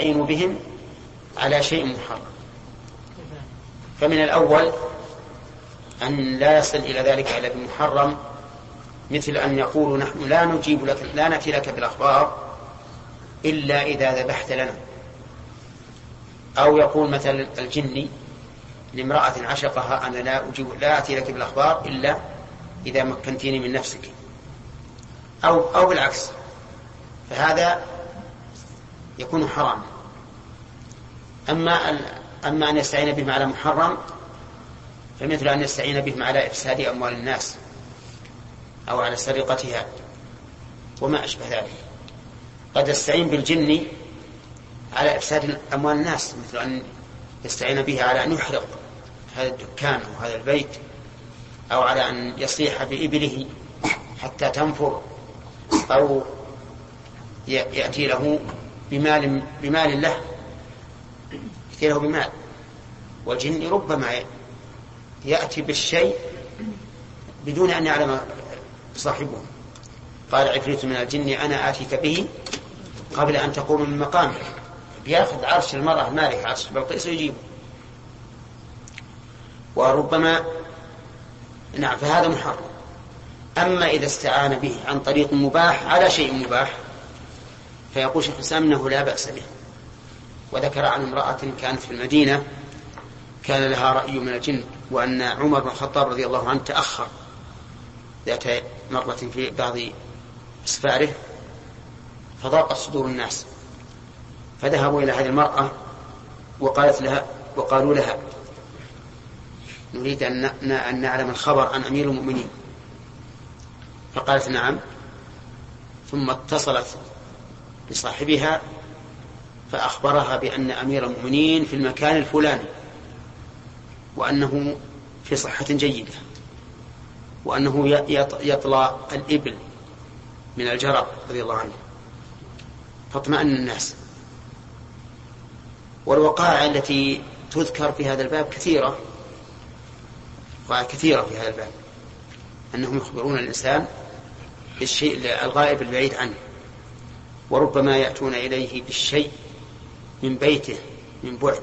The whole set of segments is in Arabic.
يستعين بهم على شيء محرم. فمن الأول أن لا يصل إلى ذلك إلا بمحرم مثل أن يقولوا نحن لا نجيب لك لا نأتي لك بالأخبار إلا إذا ذبحت لنا. أو يقول مثل الجني لامرأة عشقها أنا لا أجيب لا آتي لك بالأخبار إلا إذا مكنتيني من نفسك. أو أو بالعكس. فهذا يكون حراما أما أما أن يستعين بهم على محرم فمثل أن يستعين بهم على إفساد أموال الناس أو على سرقتها وما أشبه ذلك. قد يستعين بالجن على إفساد أموال الناس مثل أن يستعين به على أن يحرق هذا الدكان أو هذا البيت أو على أن يصيح بإبله حتى تنفر أو يأتي له بمال بمال له. له بمال. والجن ربما يأتي بالشيء بدون أن يعلم صاحبه. قال عفريت من الجن أنا آتيك به قبل أن تقوم من مقامك. يأخذ عرش المرأة مالك عرش بلقيس ويجيبه. وربما نعم فهذا محرم. أما إذا استعان به عن طريق مباح على شيء مباح فيقول شيخ الإسلام أنه لا بأس به. وذكر عن امرأة كانت في المدينة كان لها رأي من الجن وأن عمر بن الخطاب رضي الله عنه تأخر ذات مرة في بعض أسفاره فضاقت صدور الناس. فذهبوا إلى هذه المرأة وقالت لها وقالوا لها نريد أن نعلم الخبر عن أمير المؤمنين. فقالت نعم. ثم اتصلت بصاحبها فأخبرها بأن أمير المؤمنين في المكان الفلاني وأنه في صحة جيدة وأنه يطلى الإبل من الجرب رضي الله عنه. فاطمأن الناس. والوقائع التي تذكر في هذا الباب كثيرة وقائع كثيرة في هذا الباب. أنهم يخبرون الإنسان بالشيء الغائب البعيد عنه. وربما يأتون إليه بالشيء من بيته من بعد.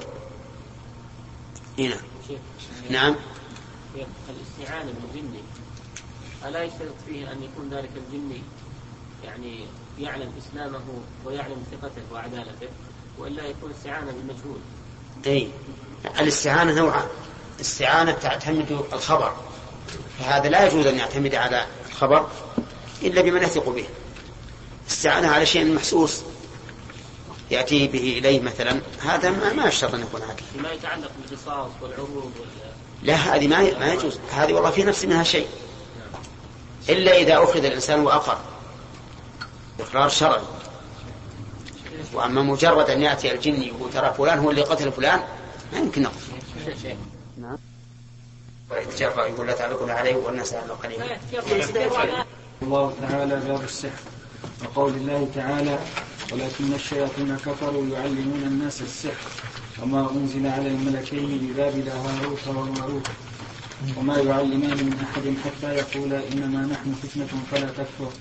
هنا. نعم. الاستعانة بالجن ألا يشترط فيه أن يكون ذلك الجن يعني يعلم إسلامه ويعلم ثقته وعدالته وإلا يكون استعانة بالمجهول؟ أي الاستعانة نوعان. استعانة تعتمد الخبر. فهذا لا يجوز أن يعتمد على الخبر إلا بمن يثق به. استعانة على شيء محسوس يأتي به إليه مثلا هذا ما, ما يشترط أن يكون هكذا ما يتعلق بالقصاص والعروض وال... لا هذه ما ما يجوز. هذه والله في نفس منها شيء. إلا إذا أخذ الإنسان وأقر. إقرار شرعي. وأما مجرد أن يأتي الجن يقول ترى فلان هو اللي قتل فلان ما يمكن نقف. نعم. ويتجرأ يقول لا تعلقنا عليه. والناس أهل قليلا الله تعالى باب السحر. وقول الله تعالى ولكن الشياطين كفروا يعلمون الناس السحر وما أنزل على الملكين ببابل هاروت وماروت وما يعلمان من أحد حتى يقولا إنما نحن فتنة فلا تكفر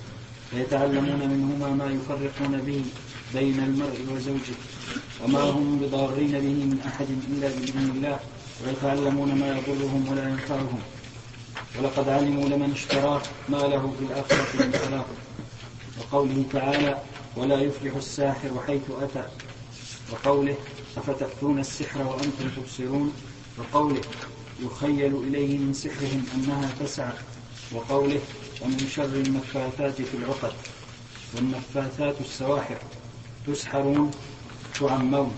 فيتعلمون منهما ما يفرقون به بين المرء وزوجه وما هم بضارين به من أحد إلا بإذن الله ويتعلمون ما يضرهم ولا ينفعهم ولقد علموا لمن اشتراه ما له في الآخرة من خلاق وقوله تعالى ولا يفلح الساحر حيث أتى وقوله أفتأتون السحر وأنتم تبصرون وقوله يخيل إليه من سحرهم أنها تسعى وقوله ومن شر النفاثات في العقد والنفاثات السواحر تسحرون تعمون.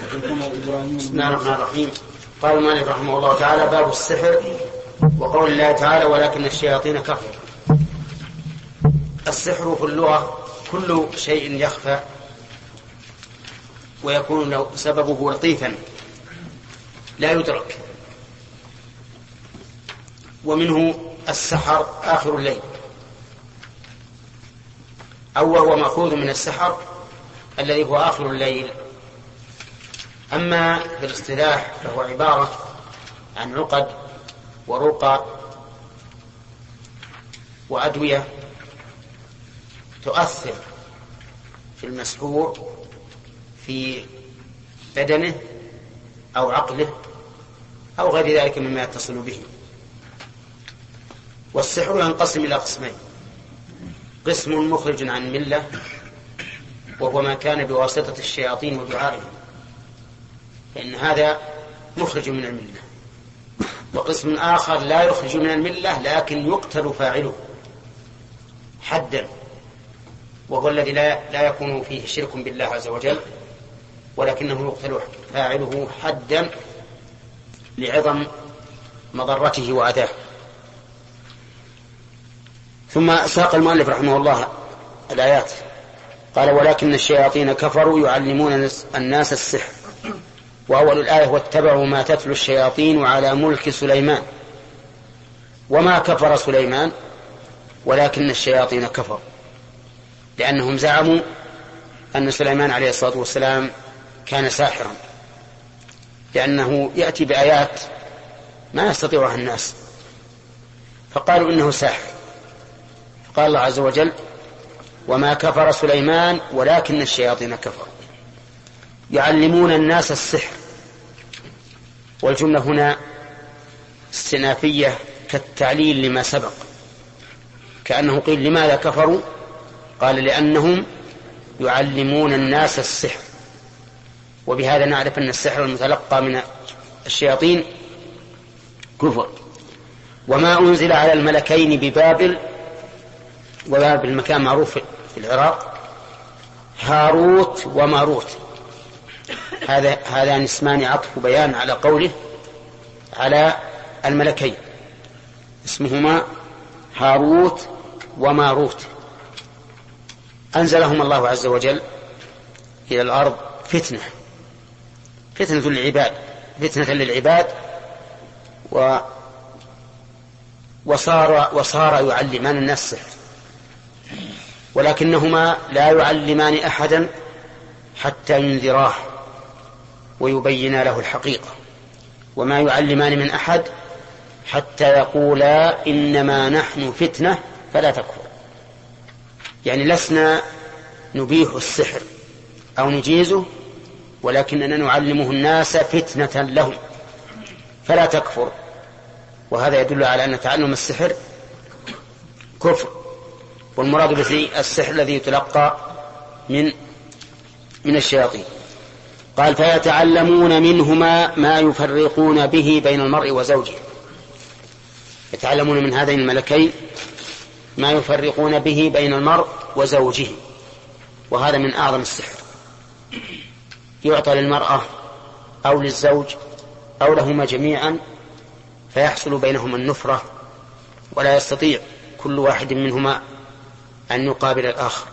بسم الله الرحمن الرحيم. قال المؤلف رحمه الله تعالى باب السحر وقول الله تعالى ولكن الشياطين كفروا. السحر في اللغة كل شيء يخفى ويكون سببه لطيفا. لا يدرك. ومنه السحر آخر الليل. أو وهو مأخوذ من السحر الذي هو آخر الليل. أما في الاصطلاح فهو عبارة عن عقد ورقى وأدوية تؤثر في المسحور في بدنه أو عقله أو غير ذلك مما يتصل به. والسحر ينقسم إلى قسمين. قسم مخرج عن الملة وهو ما كان بواسطة الشياطين ودعائهم فإن هذا مخرج من الملة. وقسم آخر لا يخرج من الملة لكن يقتل فاعله حدا. وهو الذي لا, لا يكون فيه شرك بالله عز وجل ولكنه يقتل فاعله حدا لعظم مضرته وأذاه. ثم ساق المؤلف رحمه الله الآيات. قال ولكن الشياطين كفروا يعلمون الناس السحر. وأول الآية واتبعوا ما تتلو الشياطين على ملك سليمان. وما كفر سليمان ولكن الشياطين كفروا. لأنهم زعموا أن سليمان عليه الصلاة والسلام كان ساحرا لأنه يأتي بآيات ما يستطيعها الناس. فقالوا إنه ساحر. قال الله عز وجل وما كفر سليمان ولكن الشياطين كفروا. يعلمون الناس السحر. والجملة هنا استنافية كالتعليل لما سبق. كأنه قيل لماذا كفروا؟ قال لأنهم يعلمون الناس السحر. وبهذا نعرف أن السحر المتلقى من الشياطين كفر. وما أنزل على الملكين ببابل وبابل مكان معروف في العراق هاروت وماروت. هذا هذان اسمان عطف بيان على قوله على الملكين. اسمهما هاروت وماروت. أنزلهم الله عز وجل إلى الأرض فتنة. فتنة للعباد فتنة للعباد و وصار وصار يعلمان الناس السحر. ولكنهما لا يعلمان أحدا حتى ينذراه ويبينا له الحقيقة. وما يعلمان من أحد حتى يقولا إنما نحن فتنة فلا تكفر. يعني لسنا نبيح السحر أو نجيزه ولكننا نعلمه الناس فتنة لهم. فلا تكفر. وهذا يدل على أن تعلم السحر كفر. والمراد به السحر الذي يتلقى من من الشياطين. قال فيتعلمون منهما ما يفرقون به بين المرء وزوجه. يتعلمون من هذين الملكين ما يفرقون به بين المرء وزوجه. وهذا من أعظم السحر. يعطى للمرأة أو للزوج أو لهما جميعا فيحصل بينهما النفرة ولا يستطيع كل واحد منهما أن يقابل الآخر.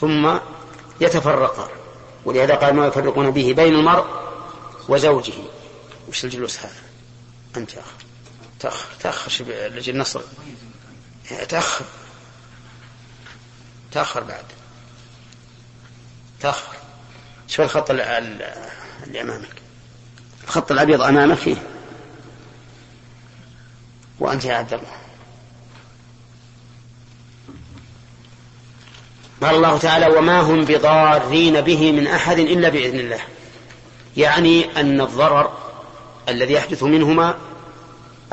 ثم يتفرقا ولهذا قال ما يفرقون به بين المرء وزوجه. وش الجلوس هذا؟ أنت يا أخ تأخر تأخر لجل نصر. تأخر. تأخر بعد. تأخر. شوف الخط اللي أمامك. الخط الأبيض أمامك فيه. وأنت يا عبد الله. قال الله تعالى وما هم بضارين به من أحد إلا بإذن الله. يعني أن الضرر الذي يحدث منهما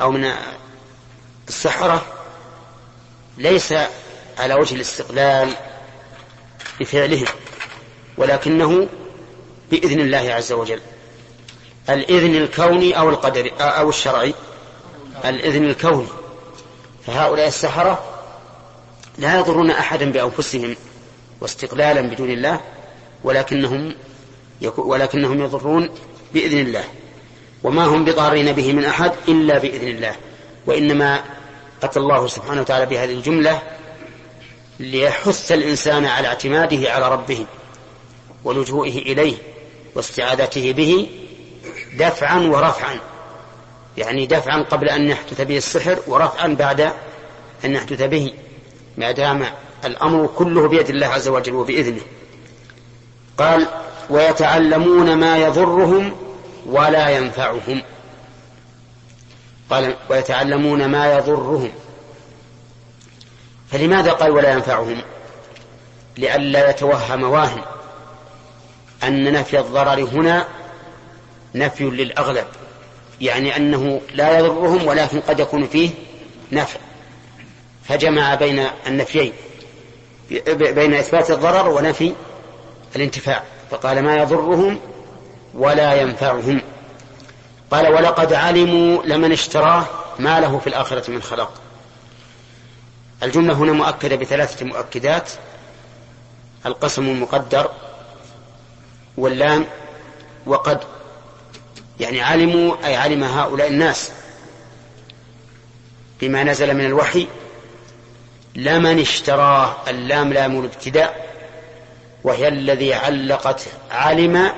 أو من السحرة ليس على وجه الاستقلال بفعلهم ولكنه بإذن الله عز وجل. الإذن الكوني أو القدري أو الشرعي. الإذن الكوني. فهؤلاء السحرة لا يضرون أحدا بأنفسهم واستقلالا بدون الله ولكنهم ولكنهم يضرون بإذن الله. وما هم بضارين به من أحد إلا بإذن الله. وإنما أتى الله سبحانه وتعالى بهذه الجملة ليحث الإنسان على اعتماده على ربه ولجوئه إليه واستعاذته به دفعا ورفعا. يعني دفعا قبل أن يحدث به السحر ورفعا بعد أن يحدث به ما دام الأمر كله بيد الله عز وجل وبإذنه. قال ويتعلمون ما يضرهم ولا ينفعهم. قال ويتعلمون ما يضرهم. فلماذا قال ولا ينفعهم؟ لئلا يتوهم واهم أن نفي الضرر هنا نفي للأغلب يعني أنه لا يضرهم ولكن قد يكون فيه نفع. فجمع بين النفيين بين إثبات الضرر ونفي الانتفاع فقال ما يضرهم ولا ينفعهم. قال ولقد علموا لمن اشتراه ما له في الآخرة من خلاق. الجملة هنا مؤكدة بثلاثة مؤكدات. القسم المقدر واللام وقد يعني علموا أي علم هؤلاء الناس بما نزل من الوحي. لمن اشتراه اللام لام الابتداء وهي الذي علقت علم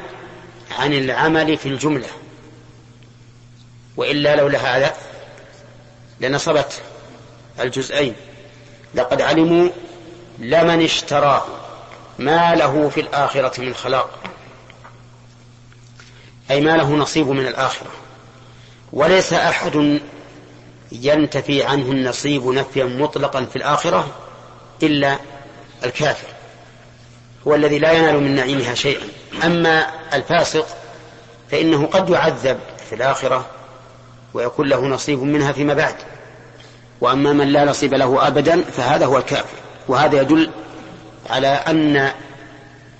عن العمل في الجملة. وإلا لولا هذا لنصبت الجزئين. لقد علموا لمن اشتراه ما له في الآخرة من خلاق أي ما له نصيب من الآخرة. وليس أحد ينتفي عنه النصيب نفيا مطلقا في الآخرة إلا الكافر هو الذي لا ينال من نعيمها شيئا. أما الفاسق فإنه قد يعذب في الآخرة ويكون له نصيب منها فيما بعد. وأما من لا نصيب له أبدا فهذا هو الكافر. وهذا يدل على أن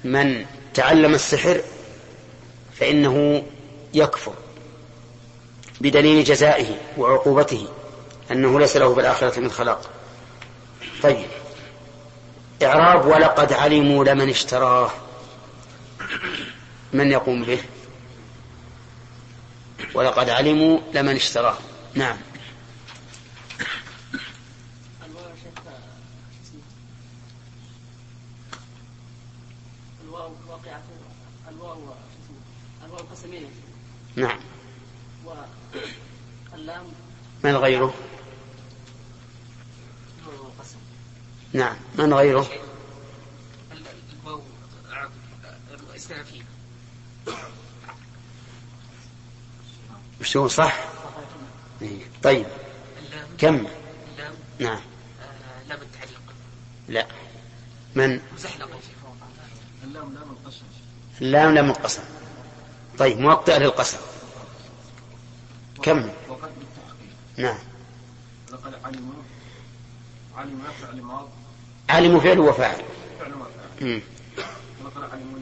من تعلم السحر فإنه يكفر بدليل جزائه وعقوبته أنه ليس له في الآخرة من خلاق. طيب. إعراب ولقد علموا لمن اشتراه. من يقوم به؟ ولقد علموا لمن اشتراه. نعم. نعم. واللام من غيره؟ نعم. من غيره؟ وش هو صح. طيب. كم؟ نعم. لام التعليق لا. من؟ اللام لام القسم. اللام لم القسم طيب موطئ للقسم. كم؟ وقد نعم. لقد علموا علم فعل ماض علموا فعل وفاعل. فعل وفعل مم. ولقد علموا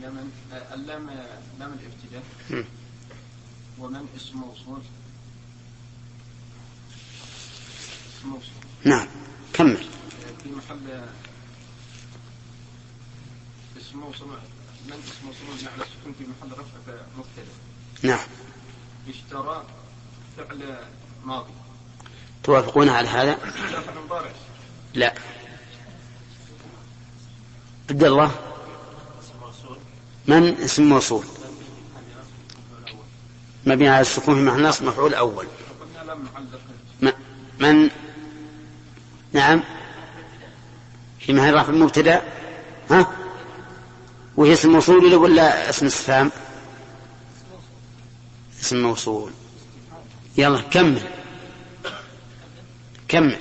اللام آه، لام الابتداء. ومن اسم موصول. اسم موصول. نعم كمل. في محل اسم موصول من اسم موصول معنى السكون في محل رفع مبتدأ. نعم. اشترى فعل ماضي. توافقون على هذا؟ لا فعل مضارع. لا. عبد الله. من اسم موصول؟ مبني على السكون محل نصب مفعول أول. من نعم. في محل رفع المبتدأ. ها؟ وهي اسم موصول ولا اسم استفهام؟ اسم موصول. يلا كمل. كمل.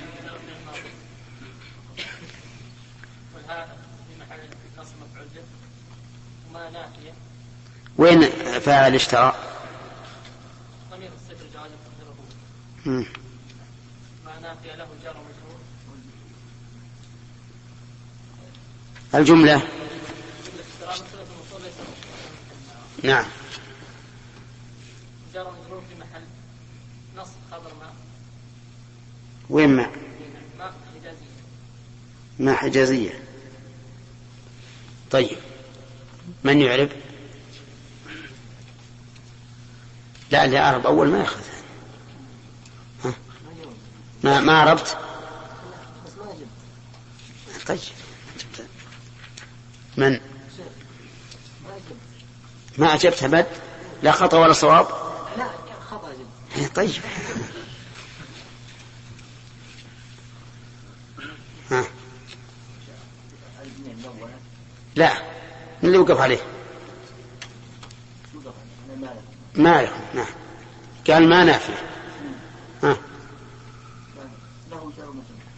وين فاعل اشترى نافية له جار ومجرور الجملة. نعم. جار ومجرور في محل نصب خبر ما. وين ما. ما حجازية. ما حجازية. طيب. من يعرب لا اللي أعرب أول ما يأخذ؟ ما ما جبت طيب. من؟ ما جبت ما أجبت أبد؟ لا خطأ ولا صواب؟ لا خطأ جبت طيب. ها. لا من اللي وقف عليه؟ ما يكون نعم. قال ما نافع.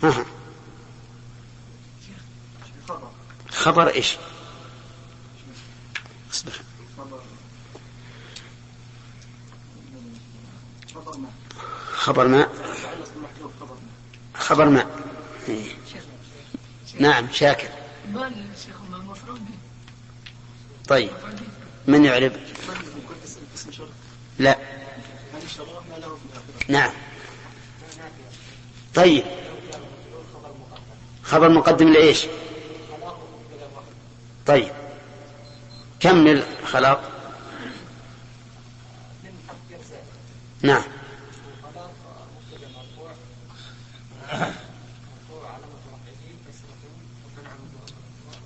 ها خبر إيش؟ أصبر. خبر ماء خبر ماء إيه. نعم شاكر. طيب من يعرب لا. نعم. طيب. خبر مقدم لإيش؟ طيب. كمل خلاق نعم.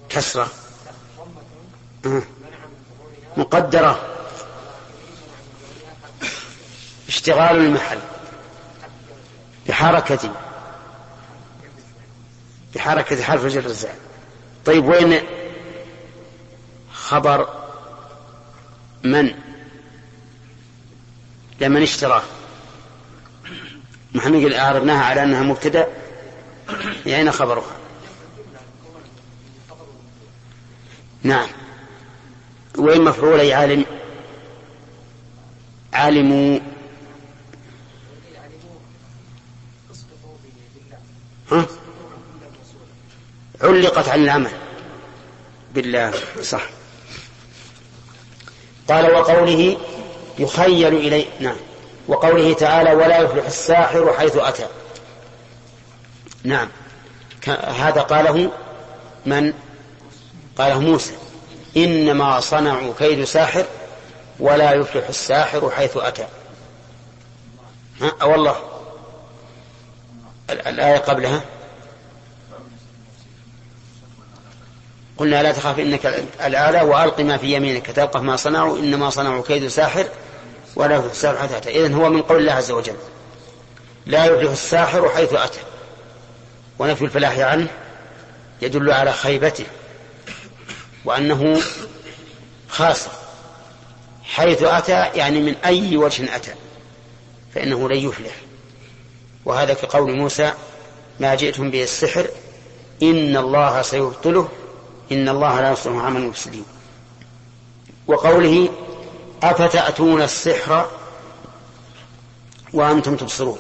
كسرة. مقدرة. اشتغال المحل. بحركة. بحركة حرف جر الزال طيب وين خبر من؟ لمن اشتراه نحن نقول أعربناها على أنها مبتدأ. أين خبرها؟ نعم. وين مفعول عالم؟ علموا علقت عن العمل. بالله. صح. قال وقوله يخيل إلي نعم. وقوله تعالى ولا يفلح الساحر حيث أتى. نعم. هذا قاله من؟ قاله موسى. إنما صنعوا كيد ساحر ولا يفلح الساحر حيث أتى. ها؟ والله. الآية قبلها؟ قلنا لا تخاف إنك الآلة وألق ما في يمينك تلقف ما صنعوا إنما صنعوا كيد ساحر ولا يفلح الساحر حيث أتى. إذن هو من قول الله عز وجل لا يفلح الساحر حيث أتى. ونفي الفلاح عنه يدل على خيبته وأنه خاسر حيث أتى يعني من أي وجه أتى فإنه لن يفلح. وهذا كقول موسى ما جئتم به السحر إن الله سيبطله إن الله لا يصلح عمل المفسدين. وقوله أفتأتون السحر وأنتم تبصرون.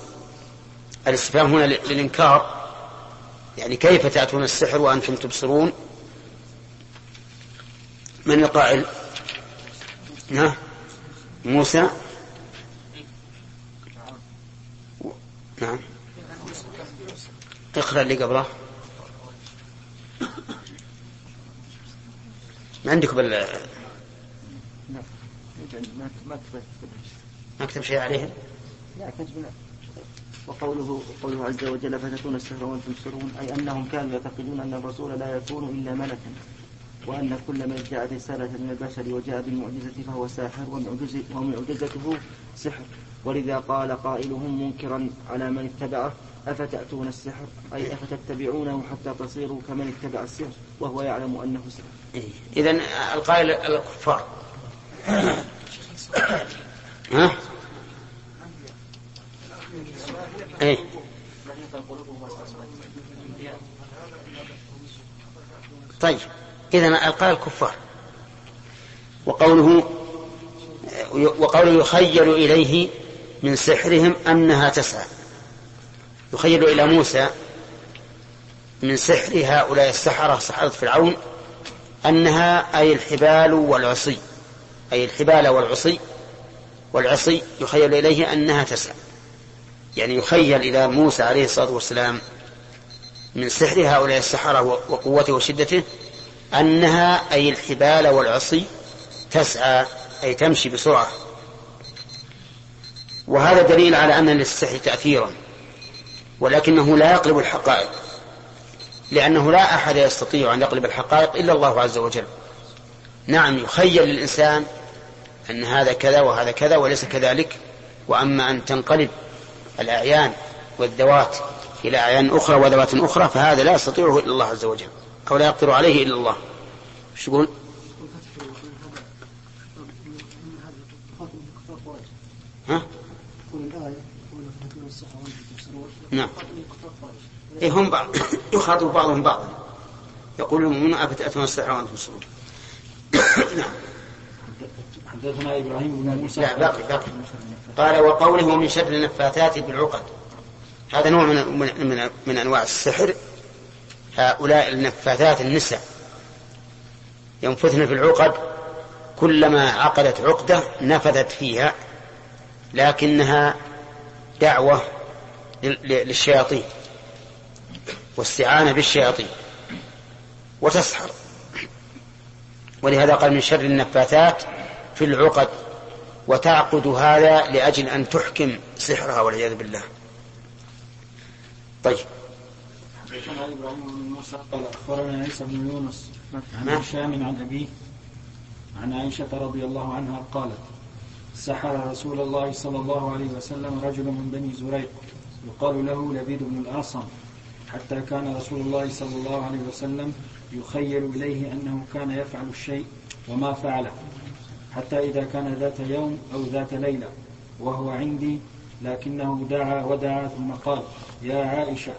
الاستفهام هنا للإنكار يعني كيف تأتون السحر وأنتم تبصرون؟ من القائل نعم موسى؟ نعم. اقرأ اللي قبله. ما عندكم بال ما كتب شيء عليهم؟ لا وقوله قوله عز وجل فتكون السحر وأنتم تبصرون أي أنهم كانوا يعتقدون أن الرسول لا يكون إلا ملكا وأن كل من ادعى رسالة من البشر وجاء بالمعجزة فهو ساحر ومعجزته سحر. ولذا قال قائلهم منكرا على من اتبعه. أفتأتون السحر؟ أي أفتتبعونه حتى تصيروا كمن اتبع السحر وهو يعلم أنه سحر. إيه. إذا القائل الكفار. ها؟ إيه. طيب. اذا القائل الكفار وقوله وقوله يخيل إليه من سحرهم أنها تسعى. يخيل إلى موسى من سحر هؤلاء السحرة سحرة فرعون أنها أي الحبال والعصي أي الحبال والعصي والعصي يخيل إليه أنها تسعى. يعني يخيل إلى موسى عليه الصلاة والسلام من سحر هؤلاء السحرة وقوته وشدته أنها أي الحبال والعصي تسعى أي تمشي بسرعة. وهذا دليل على أن للسحر تأثيرا. ولكنه لا يقلب الحقائق لأنه لا أحد يستطيع أن يقلب الحقائق إلا الله عز وجل نعم يخيل للإنسان أن هذا كذا وهذا كذا وليس كذلك وأما أن تنقلب الأعيان والذوات إلى أعيان أخرى وذوات أخرى فهذا لا يستطيعه إلا الله عز وجل أو لا يقدر عليه إلا الله إيش يقول؟ ها؟ نعم. إيه هم بعض. يخاطب بعضهم بعضا. يقول المؤمنون أفتأتون السحر وأنتم تبصرون نعم. حدثنا إبراهيم بن موسى. لا باقي باقي. قال وقوله من شر النفاثات بالعقد. هذا نوع من من, من, من أنواع السحر. هؤلاء النفاثات النساء. ينفثن في العقد. كلما عقدت عقدة نفذت فيها لكنها دعوة للشياطين واستعانة بالشياطين وتسحر. ولهذا قال من شر النفاثات في العقد وتعقد هذا لأجل أن تحكم سحرها والعياذ بالله. طيب. بن موسى قال اخبرنا عيسى بن يونس عن هشام عن أبيه عن عائشة رضي الله عنها قالت سحر رسول الله صلى الله عليه وسلم رجل من بني زريق. يقال له لبيد بن الأعصم حتى كان رسول الله صلى الله عليه وسلم يخيل إليه أنه كان يفعل الشيء وما فعله حتى إذا كان ذات يوم أو ذات ليلة وهو عندي لكنه دعا ودعا ثم قال يا عائشة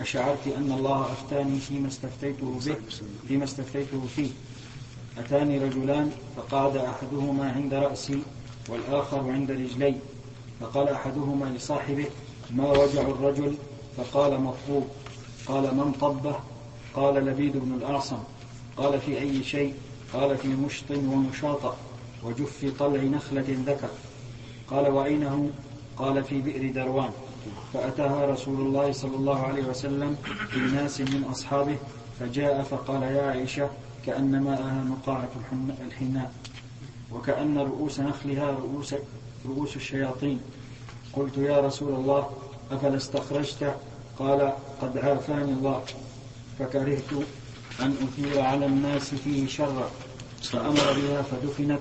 أشعرت أن الله أفتاني فيما استفتيته به فيما استفتيته فيه. أتاني رجلان فقعد أحدهما عند رأسي والآخر عند رجلي فقال أحدهما لصاحبه ما وجع الرجل؟ فقال مطلوب. قال من طبه قال لبيد بن الأعصم. قال في أي شيء؟ قال في مشط ومشاطأ وجف طلع نخلة ذكر. قال وأين قال في بئر دروان. فأتاها رسول الله صلى الله عليه وسلم في ناس من أصحابه فجاء فقال يا عائشة كأن ماءها نقاعة الحناء. وكأن رؤوس نخلها رؤوس رؤوس الشياطين. قلت يا رسول الله أفلا استخرجت؟ قال قد عافاني الله فكرهت أن أثير على الناس فيه شرا فأمر بها فدفنت.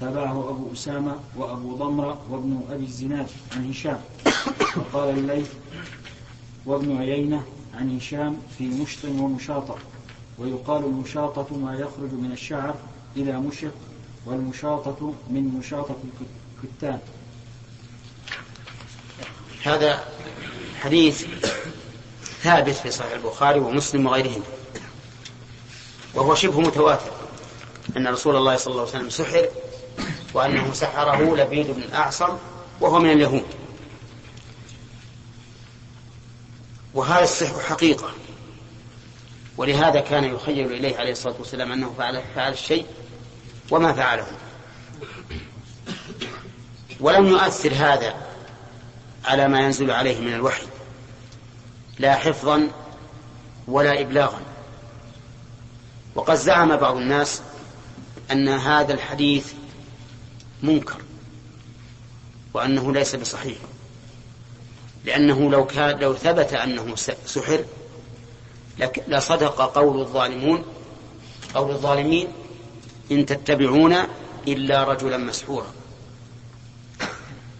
تابعه أبو أسامة وأبو ضمرة وابن أبي الزناد عن هشام. وقال الليث وابن عيينة عن هشام في مشط ومشاطة. ويقال المشاطة ما يخرج من الشعر إلى مشط والمشاطة من مشاطة الكتان. هذا حديث ثابت في صحيح البخاري ومسلم وغيرهم. وهو شبه متواتر. أن رسول الله صلى الله عليه وسلم سحر وأنه سحره لبيد بن أعصم وهو من اليهود. وهذا السحر حقيقة. ولهذا كان يخيل إليه عليه الصلاة والسلام أنه فعل, فعل الشيء وما فعله. ولم يؤثر هذا على ما ينزل عليه من الوحي لا حفظا ولا إبلاغا. وقد زعم بعض الناس أن هذا الحديث منكر وأنه ليس بصحيح لأنه لو كان لو ثبت أنه سحر لصدق قول الظالمون قول الظالمين إن تتبعون إلا رجلا مسحورا.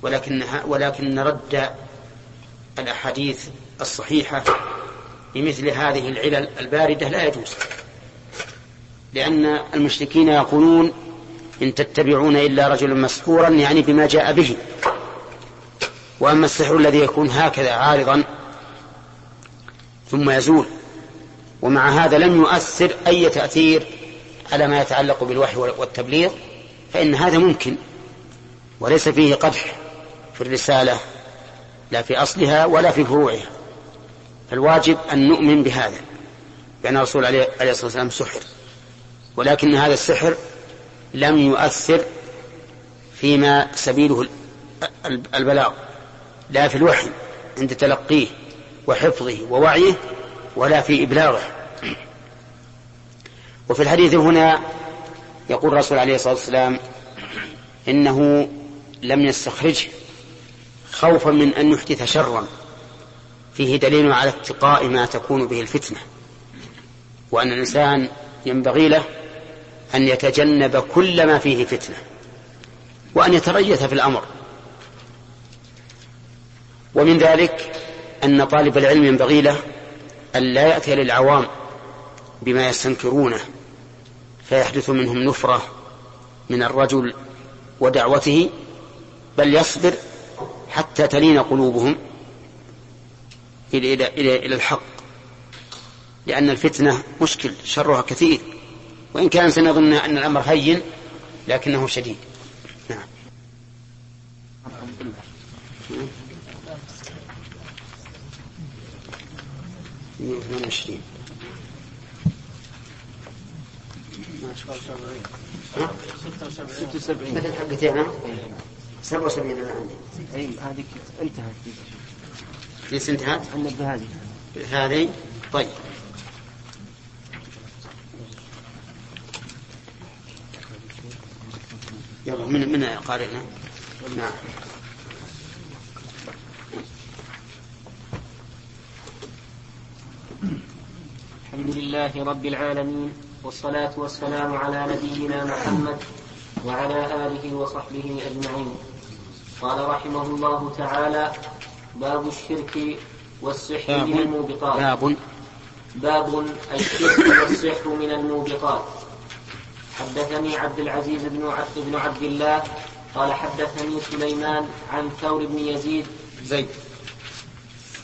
ولكن ولكن رد الأحاديث الصحيحة بمثل هذه العلل الباردة لا يجوز. لأن المشركين يقولون إن تتبعون إلا رجلا مسحورا يعني بما جاء به. وأما السحر الذي يكون هكذا عارضا ثم يزول. ومع هذا لم يؤثر أي تأثير على ما يتعلق بالوحي والتبليغ فإن هذا ممكن وليس فيه قدح. في الرسالة لا في أصلها ولا في فروعها. فالواجب أن نؤمن بهذا بأن الرسول عليه الصلاة والسلام سحر. ولكن هذا السحر لم يؤثر فيما سبيله البلاغ لا في الوحي عند تلقيه وحفظه ووعيه ولا في إبلاغه. وفي الحديث هنا يقول الرسول عليه الصلاة والسلام إنه لم يستخرجه. خوفا من أن يحدث شرا. فيه دليل على اتقاء ما تكون به الفتنة. وأن الإنسان ينبغي له أن يتجنب كل ما فيه فتنة. وأن يتريث في الأمر. ومن ذلك أن طالب العلم ينبغي له أن لا يأتي للعوام بما يستنكرونه. فيحدث منهم نفرة من الرجل ودعوته بل يصبر حتى تلين قلوبهم إلى, إلى, إلى الحق. لأن الفتنة مشكل شرها كثير. وإن كان سنظن أن الأمر هين لكنه شديد. نعم. 128 76 مثل حقتي أنا؟ 77 أنا عندي. أي هذه انتهت. ليس انتهت؟ عندك بهذه هذه؟ طيب. يلا من من قارئنا؟ نعم. الحمد لله رب العالمين والصلاة والسلام على نبينا محمد وعلى آله وصحبه أجمعين. قال رحمه الله تعالى باب الشرك والسحر من الموبقات. باب باب الشرك والسحر من الموبقات. حدثني عبد العزيز بن عبد بن عبد الله قال حدثني سليمان عن ثور بن يزيد زيد.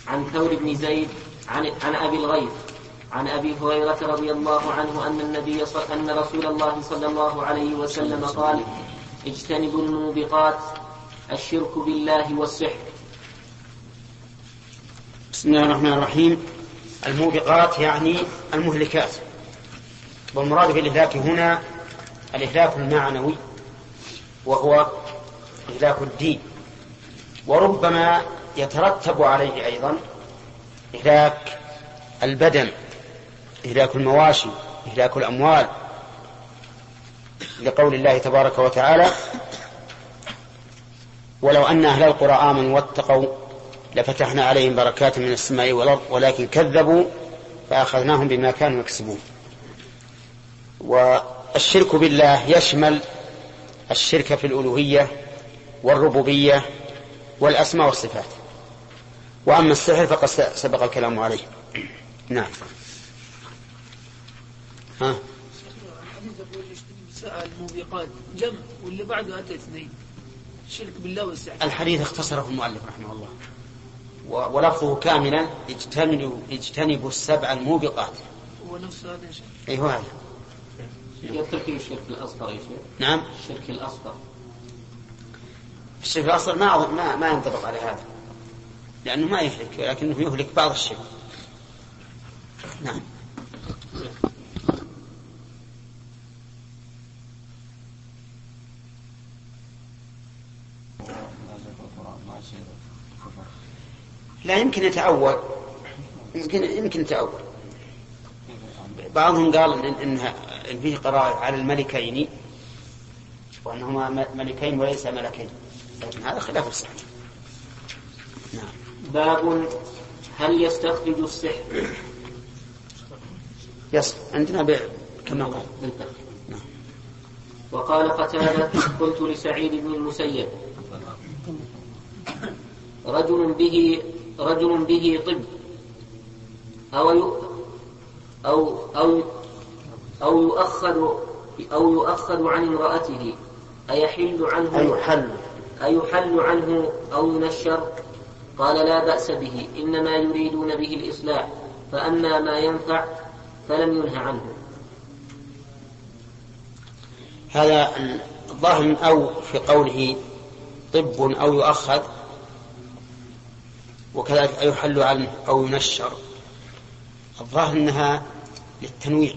عن ثور بن زيد عن عن أبي الغيث عن أبي هريرة رضي الله عنه أن النبي صل... أن رسول الله صلى الله عليه وسلم قال اجتنبوا الموبقات الشرك بالله والسحر. بسم الله الرحمن الرحيم. الموبقات يعني المهلكات. والمراد بالإهلاك هنا الإهلاك المعنوي وهو إهلاك الدين. وربما يترتب عليه أيضا إهلاك البدن إهلاك المواشي إهلاك الأموال. لقول الله تبارك وتعالى ولو أن أهل القرى آمنوا واتقوا لفتحنا عليهم بركات من السماء والأرض ولكن كذبوا فأخذناهم بما كانوا يكسبون. والشرك بالله يشمل الشرك في الألوهية والربوبية والأسماء والصفات. وأما السحر فقد سبق الكلام عليه. نعم. ها؟ الموبقات جمع واللي بعده أتى اثنين. الشرك بالله والسحر الحديث اختصره المؤلف رحمه الله. ولفظه كاملا اجتنبوا اجتنبوا السبع الموبقات. هو نفس هذا يا شيخ. اي هو هذا. يترك الشرك الأصغر يا شيخ. نعم. الشرك الأصغر. الشرك الأصغر ما ما ما ينطبق على هذا. لأنه ما يهلك ولكنه يهلك بعض الشرك. نعم. لا يمكن يتأول يمكن يمكن يتأول بعضهم قال إن, إن, إن فيه قراءة على الملكين وأنهما ملكين وليس ملكين. لكن هذا خلاف الصحيح. نعم. باب هل يستخرج السحر؟ يصل عندنا ب... كما قال. نعم. وقال قتادة قلت لسعيد بن المسيب رجل به رجل به طب. أو أو أو أو يؤخذ أو يؤخذ عن امرأته. أيحل عنه أيحل أيحل عنه أو ينشر؟ قال لا بأس به. إنما يريدون به الإصلاح. فأما ما ينفع فلم ينه عنه. هذا الظاهر أو في قوله طب أو يؤخذ وكذلك أيحل عنه أو ينشر. الظاهر أنها للتنويع.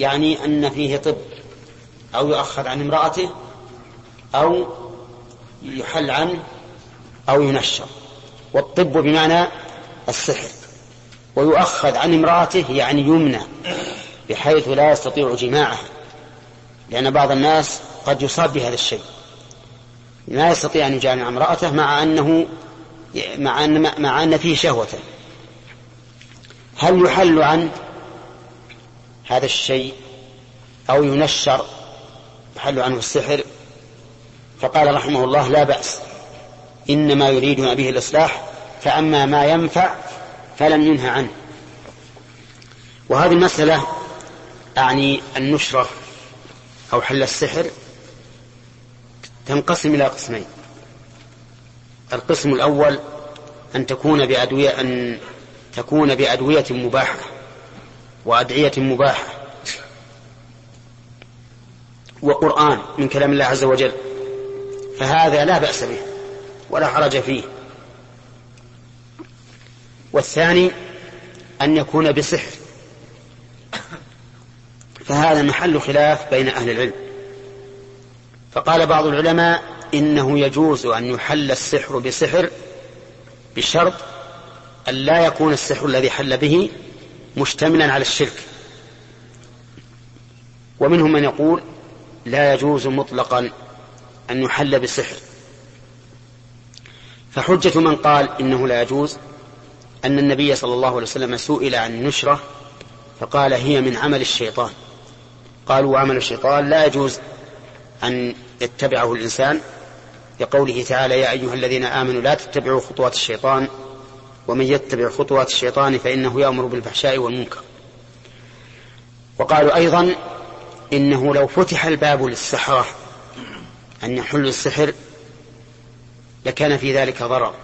يعني أن فيه طب أو يؤخذ عن امرأته أو يحل عنه أو ينشر. والطب بمعنى السحر. ويؤخذ عن امرأته يعني يمنع بحيث لا يستطيع جماعة لأن بعض الناس قد يصاب بهذا الشيء. لا يستطيع أن يجامع امرأته مع أنه مع أن مع أن فيه شهوة. هل يحل عن هذا الشيء أو ينشر؟ يحل عنه السحر. فقال رحمه الله لا بأس. إنما يريدون به الإصلاح فأما ما ينفع فلم ينهى عنه. وهذه المسألة أعني النشرة أو حل السحر تنقسم إلى قسمين. القسم الأول أن تكون بأدوية أن تكون بأدوية مباحة وأدعية مباحة. وقرآن من كلام الله عز وجل. فهذا لا بأس به ولا حرج فيه. والثاني أن يكون بسحر. فهذا محل خلاف بين أهل العلم. فقال بعض العلماء إنه يجوز أن يحل السحر بسحر بشرط أن لا يكون السحر الذي حل به مشتملا على الشرك. ومنهم من يقول لا يجوز مطلقا أن يحل بالسحر فحجة من قال إنه لا يجوز أن النبي صلى الله عليه وسلم سئل عن النشرة فقال هي من عمل الشيطان. قالوا وعمل الشيطان لا يجوز أن يتبعه الإنسان. لقوله تعالى يا أيها الذين آمنوا لا تتبعوا خطوات الشيطان ومن يتبع خطوات الشيطان فإنه يأمر بالفحشاء والمنكر. وقالوا أيضا إنه لو فتح الباب للسحرة أن يحلوا السحر لكان في ذلك ضرر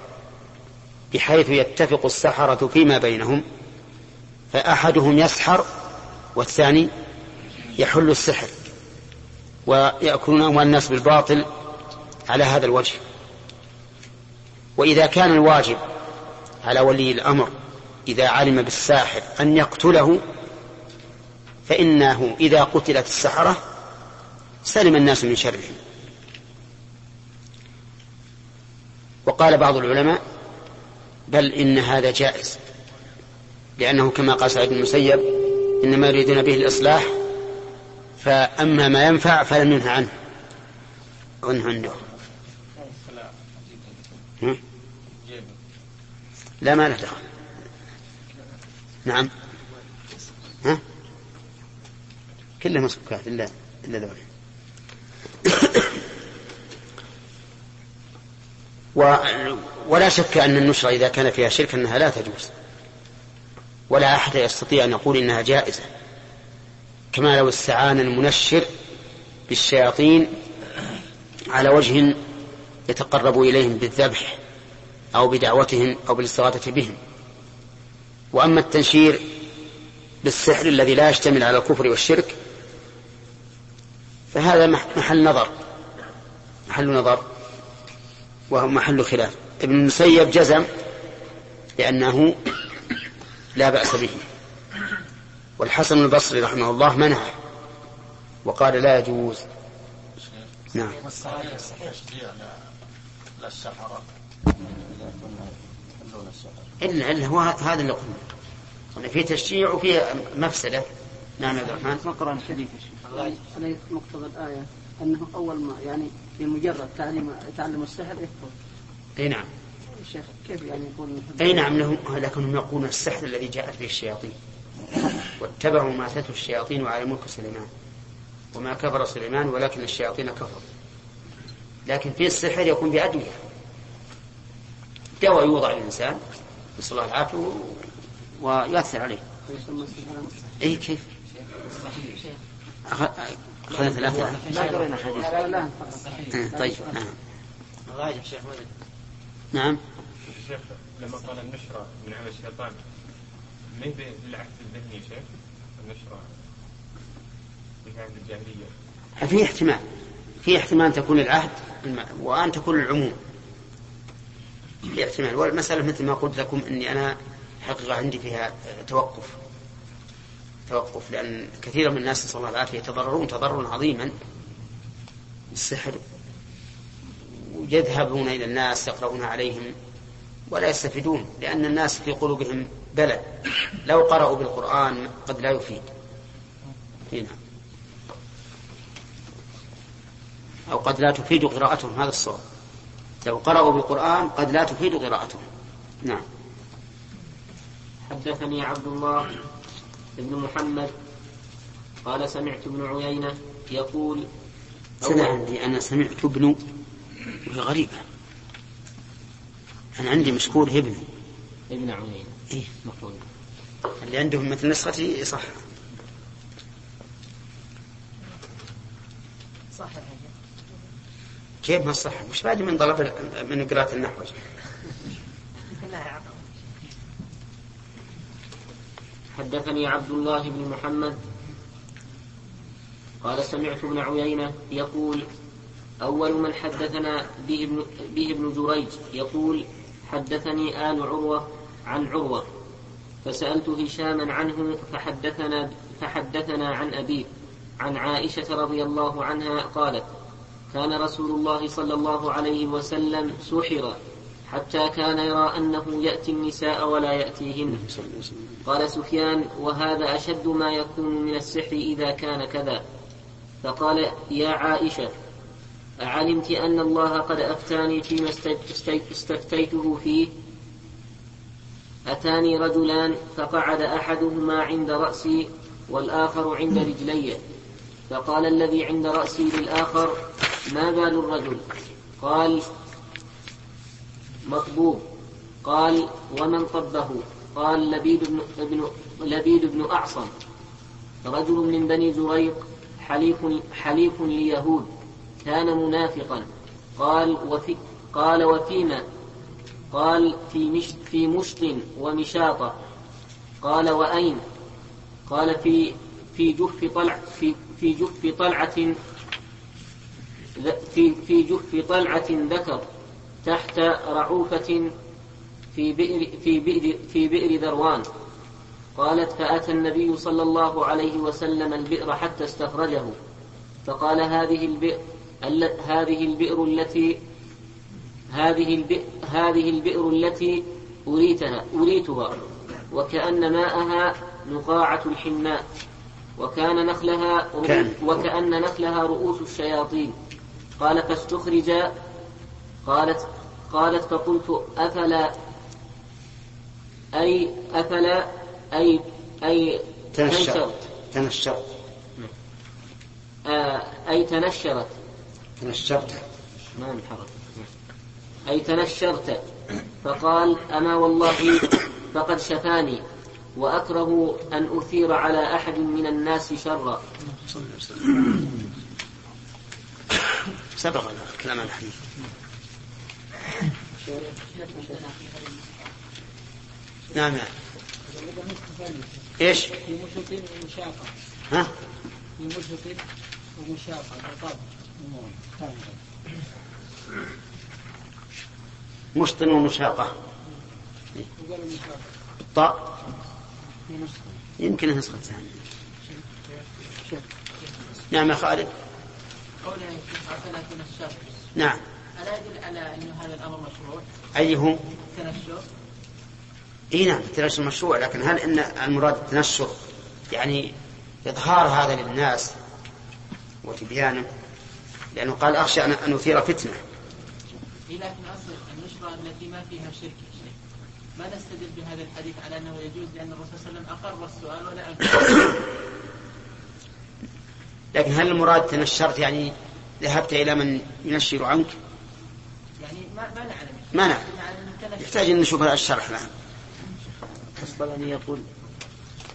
بحيث يتفق السحرة فيما بينهم فأحدهم يسحر والثاني يحل السحر ويأكلون أموال الناس بالباطل على هذا الوجه. وإذا كان الواجب على ولي الأمر إذا علم بالساحر أن يقتله فإنه إذا قتلت السحرة سلم الناس من شرهم. وقال بعض العلماء بل إن هذا جائز لأنه كما قال سعيد بن المسيب إنما يريدون به الإصلاح فأما ما ينفع فلم ينهى عنه. عنه عنده. لا ما له دخل. نعم. ها؟ كلها مسكوكات إلا إلا ذولا. و ولا شك أن النشرة إذا كان فيها شرك أنها لا تجوز. ولا أحد يستطيع أن يقول إنها جائزة. كما لو استعان المنشر بالشياطين على وجه يتقرب إليهم بالذبح أو بدعوتهم أو بالاستغاثة بهم. وأما التنشير بالسحر الذي لا يشتمل على الكفر والشرك فهذا محل نظر محل نظر وهو محل خلاف. ابن المسيب جزم بأنه لا بأس به. والحسن البصري رحمه الله منعه وقال لا يجوز. نعم. إلا إلا هو هذا اللي قلنا. قلنا في تشجيع وفي مفسدة. نعم عبد الرحمن. نقرأ الحديث أليس مقتضى الآية أنه أول ما يعني بمجرد تعليم تعلم السحر يكفر أي نعم. الشيخ كيف يعني يكون أي نعم لهم لكنهم يقولون السحر الذي جاءت به الشياطين. واتبعوا ما تتلو الشياطين على ملك سليمان. وما كفر سليمان ولكن الشياطين كفروا. لكن في السحر يكون بأدوية دواء يوضع للإنسان نسأل الله العافية ويؤثر عليه. اي كيف؟ أخذنا ثلاثة. ما قرينا حديث لا لا طيب نعم. شيخ نعم. الشيخ لما قال النشرة من عمل الشيطان ما هي بالعهد الذهني شيخ؟ النشرة في عهد الجاهلية. في احتمال في احتمال تكون العهد وأن تكون العموم. في احتمال والمسألة مثل ما قلت لكم أني أنا حقيقة عندي فيها توقف. توقف لأن كثير من الناس نسأل الله العافية يتضررون تضررا عظيما بالسحر ويذهبون إلى الناس يقرؤون عليهم ولا يستفيدون لأن الناس في قلوبهم بلد. لو قرأوا بالقرآن قد لا يفيد. هنا. أو قد لا تفيد قراءتهم هذا الصواب. لو قرأوا بالقرآن قد لا تفيد قراءتهم. نعم. حدثني عبد الله بن محمد قال سمعت ابن عيينة يقول سمع عندي. أنا سمعت ابن وهي غريبة. أنا عندي مشكور ابن. ابن عيينة. إيه. مقول اللي عندهم مثل نسختي صح. صح كيف ما صح؟ مش بعد من طلب من قراءة النحو. حدثني عبد الله بن محمد. قال سمعت ابن عيينة يقول أول من حدثنا به ابن, به ابن جريج يقول حدثني آل عروة عن عروة فسألت هشاما عنه فحدثنا فحدثنا عن أبيه عن عائشة رضي الله عنها قالت كان رسول الله صلى الله عليه وسلم سحر حتى كان يرى أنه يأتي النساء ولا يأتيهن. قال سفيان وهذا أشد ما يكون من السحر إذا كان كذا. فقال يا عائشة أعلمت أن الله قد أفتاني فيما استفتيته فيه؟ أتاني رجلان فقعد أحدهما عند رأسي والآخر عند رجلي. فقال الذي عند رأسي للآخر ما بال الرجل؟ قال مطبوب. قال ومن طبه؟ قال لبيد بن, ابن لبيد بن أعصم. رجل من بني زريق حليف حليف ليهود كان منافقا. قال وفي قال وفيما؟ قال في مش في مشط ومشاطة قال وأين؟ قال في في جف طلع في في جف طلعة في في جف طلعة ذكر تحت رعوفة في بئر في بئر في بئر ذروان. قالت فأتى النبي صلى الله عليه وسلم البئر حتى استخرجه. فقال هذه البئر هذه البئر التي هذه البئر هذه البئر التي أريتها أريتها. وكأن ماءها نقاعة الحناء وكان نخلها وكأن نخلها رؤوس الشياطين. قال فاستخرج قالت قالت فقلت أفلا أي أفلا أي أي تنشرت تنشرت آه أي تنشرت. تنشرت ما أي تنشرت. فقال أما والله فقد شفاني وأكره أن أثير على أحد من الناس شرا. سبق الكلام عن الحديث. نعم نعم إيش؟ مشط ومشاقة. ها؟ مشط ومشاقة. بالطبع مشط ومشاقة. وقال المشاقة طاء يمكن نسخة ثانية. نعم يا خالد. تنشر نعم. ألا يدل على أن هذا الأمر مشروع؟ أيه تنشر. إي نعم التنشر مشروع لكن هل إن المراد التنشر يعني إظهار هذا للناس وتبيانه؟ لأنه قال أخشى ان أثير فتنة. إيه لكن أصل النشرة التي ما فيها شرك ما نستدل بهذا الحديث على أنه يجوز لأن الرسول صلى الله عليه وسلم أقر السؤال ولا أنكر لكن هل المراد تنشرت يعني ذهبت إلى من ينشر عنك؟ يعني ما ما نعلم. ما التنشر يحتاج أن نشوف الشرح نعم الأصبهاني يقول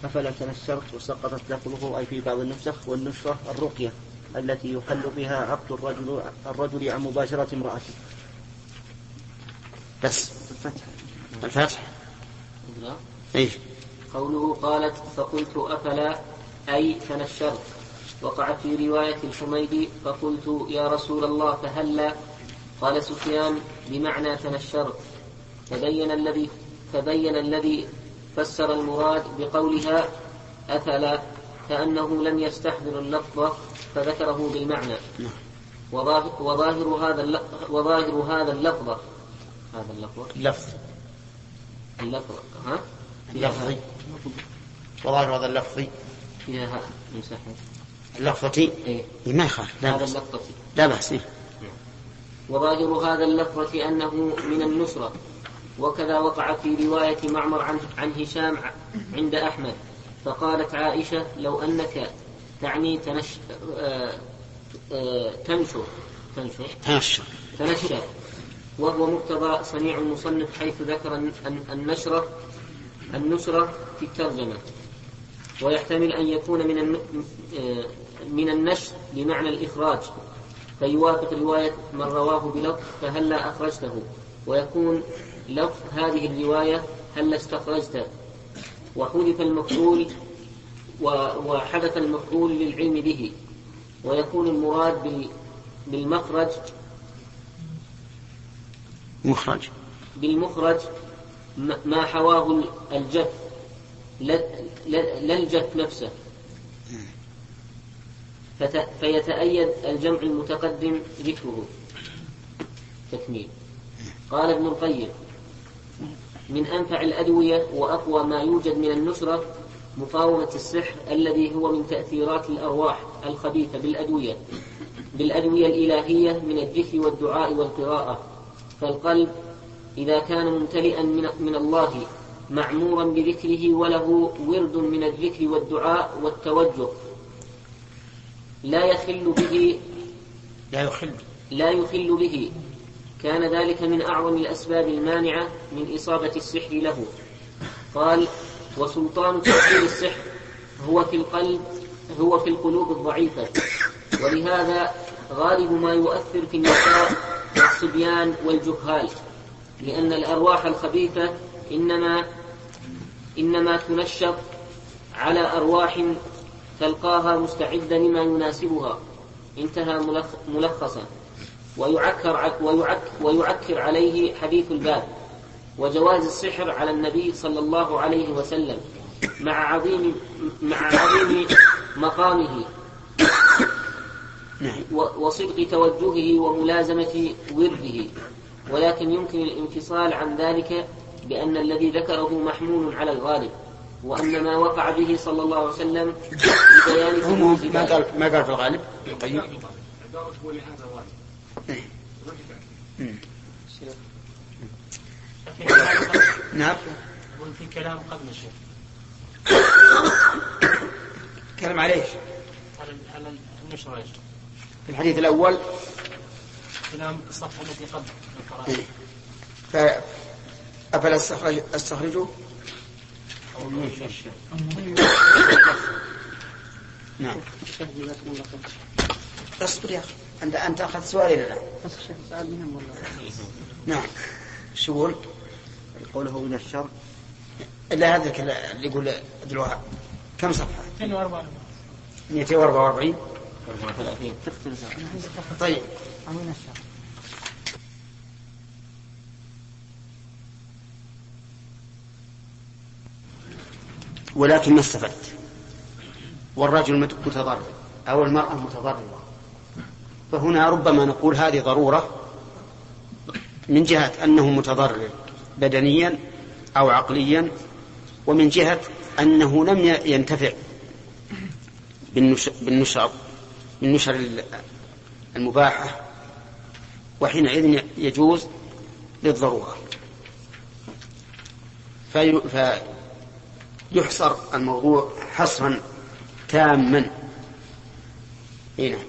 أفلا تنشرت وسقطت لفظه أي في بعض النسخ والنشرة الرقية التي يحل بها عقد الرجل الرجل عن مباشرة امرأته. بس. الفتح. الفتح اي قوله قالت فقلت أفلا أي تنشرت وقع في رواية الحميدي فقلت يا رسول الله فهلا. قال سفيان بمعنى تنشرت فبين الذي فبين الذي فسر المراد بقولها أفلا كأنه لم يستحضر اللفظ فذكره بالمعنى. وظاهر, هذا اللفظ وظاهر هذا اللفظ. هذا اللفظ. اللفظ اللفظ. ها؟ اللفظي وظاهر هذا اللفظي. فيها ها. مسحة اللفظتي إيه؟ إيه، ما يخالف لا بأس. اللفظة. لا بأس إيه. وظاهر هذا اللفظة أنه من النصرة. وكذا وقع في رواية معمر عن, عن هشام عند أحمد. فقالت عائشة لو أنك تعني تنش آه، آه، تنشر. تنشر. تنشر. تنشر. وهو مقتضى صنيع المصنف حيث ذكر الن- الن- النشرة النشرة في الترجمة. ويحتمل أن يكون من آه، من النشر بمعنى الإخراج فيوافق رواية من رواه بلفظ فهلا أخرجته ويكون لفظ هذه الرواية هلا استخرجت وحذف المفعول وحدث المفعول للعلم به ويكون المراد بال- بالمخرج مخرج. بالمخرج ما حواه الجف لا الجف نفسه. فيتأيد الجمع المتقدم ذكره. تكميل. قال ابن القيم من أنفع الأدوية وأقوى ما يوجد من النصرة مقاومة السحر الذي هو من تأثيرات الأرواح الخبيثة بالأدوية بالأدوية الإلهية من الذكر والدعاء والقراءة. فالقلب إذا كان ممتلئا من, الله معمورا بذكره وله ورد من الذكر والدعاء والتوجه. لا يخل به لا يخل. لا يخل به. كان ذلك من أعظم الأسباب المانعة من إصابة السحر له. قال وسلطان تأثير السحر هو في القلب هو في القلوب الضعيفة. ولهذا غالب ما يؤثر في النساء والصبيان والجهال. لأن الأرواح الخبيثة إنما إنما تنشط على أرواح تلقاها مستعدة لما يناسبها. انتهى ملخ- ملخصا. ويعكر ويعك ويعكر عليه حديث الباب. وجواز السحر على النبي صلى الله عليه وسلم مع عظيم مع عظيم مقامه نعم. وصدق توجهه وملازمة ورده ولكن يمكن الانفصال عن ذلك بأن الذي ذكره محمول على الغالب. وأن ما وقع به صلى الله عليه وسلم ببيان هم ما. قال ما قال في الغالب. ابن القيم كلام قبل نعم. يقول في كلام قبل الشيخ. كلام عليه. على على النشرة يا شيخ. في الحديث الأول. كلام الصفحة التي قبل. القراءة إيه. ف أفلا استخرج أستخرجه؟ نعم. اصبر يا أخي. أنت أنت أخذت سؤالي لا؟ نعم. شو يقول؟ قوله من الشر. إلا هذا اللي يقول عبد الوهاب كم؟ 204 244 تختلف طيب. من الشر. ولكن ما استفدت. والرجل مت- متضرر أو المرأة متضررة. فهنا ربما نقول هذه ضرورة من جهة أنه متضرر بدنيا أو عقليا ومن جهة أنه لم ينتفع بالنش- بالنشر بالنشر ال- المباحة وحينئذ يجوز للضرورة. في فيحصر الموضوع حصرا تاما. اي نعم.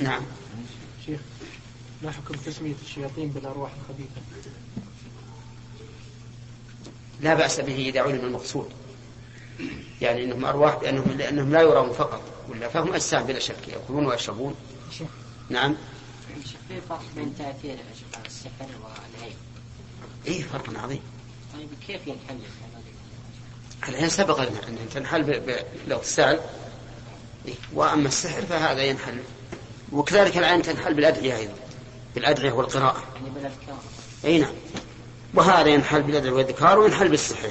نعم. شيخ ما حكم تسمية الشياطين بالأرواح الخبيثة؟ لا بأس به إذا علم المقصود. يعني أنهم أرواح لأنهم, لأنهم لا يرون فقط ولا فهم أجسام بلا شك يأكلون ويشربون. نعم. شيخ في فرق بين تأثير أشباه السحر والعين؟ إيه فرق عظيم. طيب كيف ينحل هذا العين سبق لنا أن تنحل بالاغتسال. وأما السحر فهذا ينحل. وكذلك العين تنحل بالأدعية أيضا. بالأدعية والقراءة. يعني أي نعم. وهذا ينحل بالأدعية والذكار وينحل بالسحر.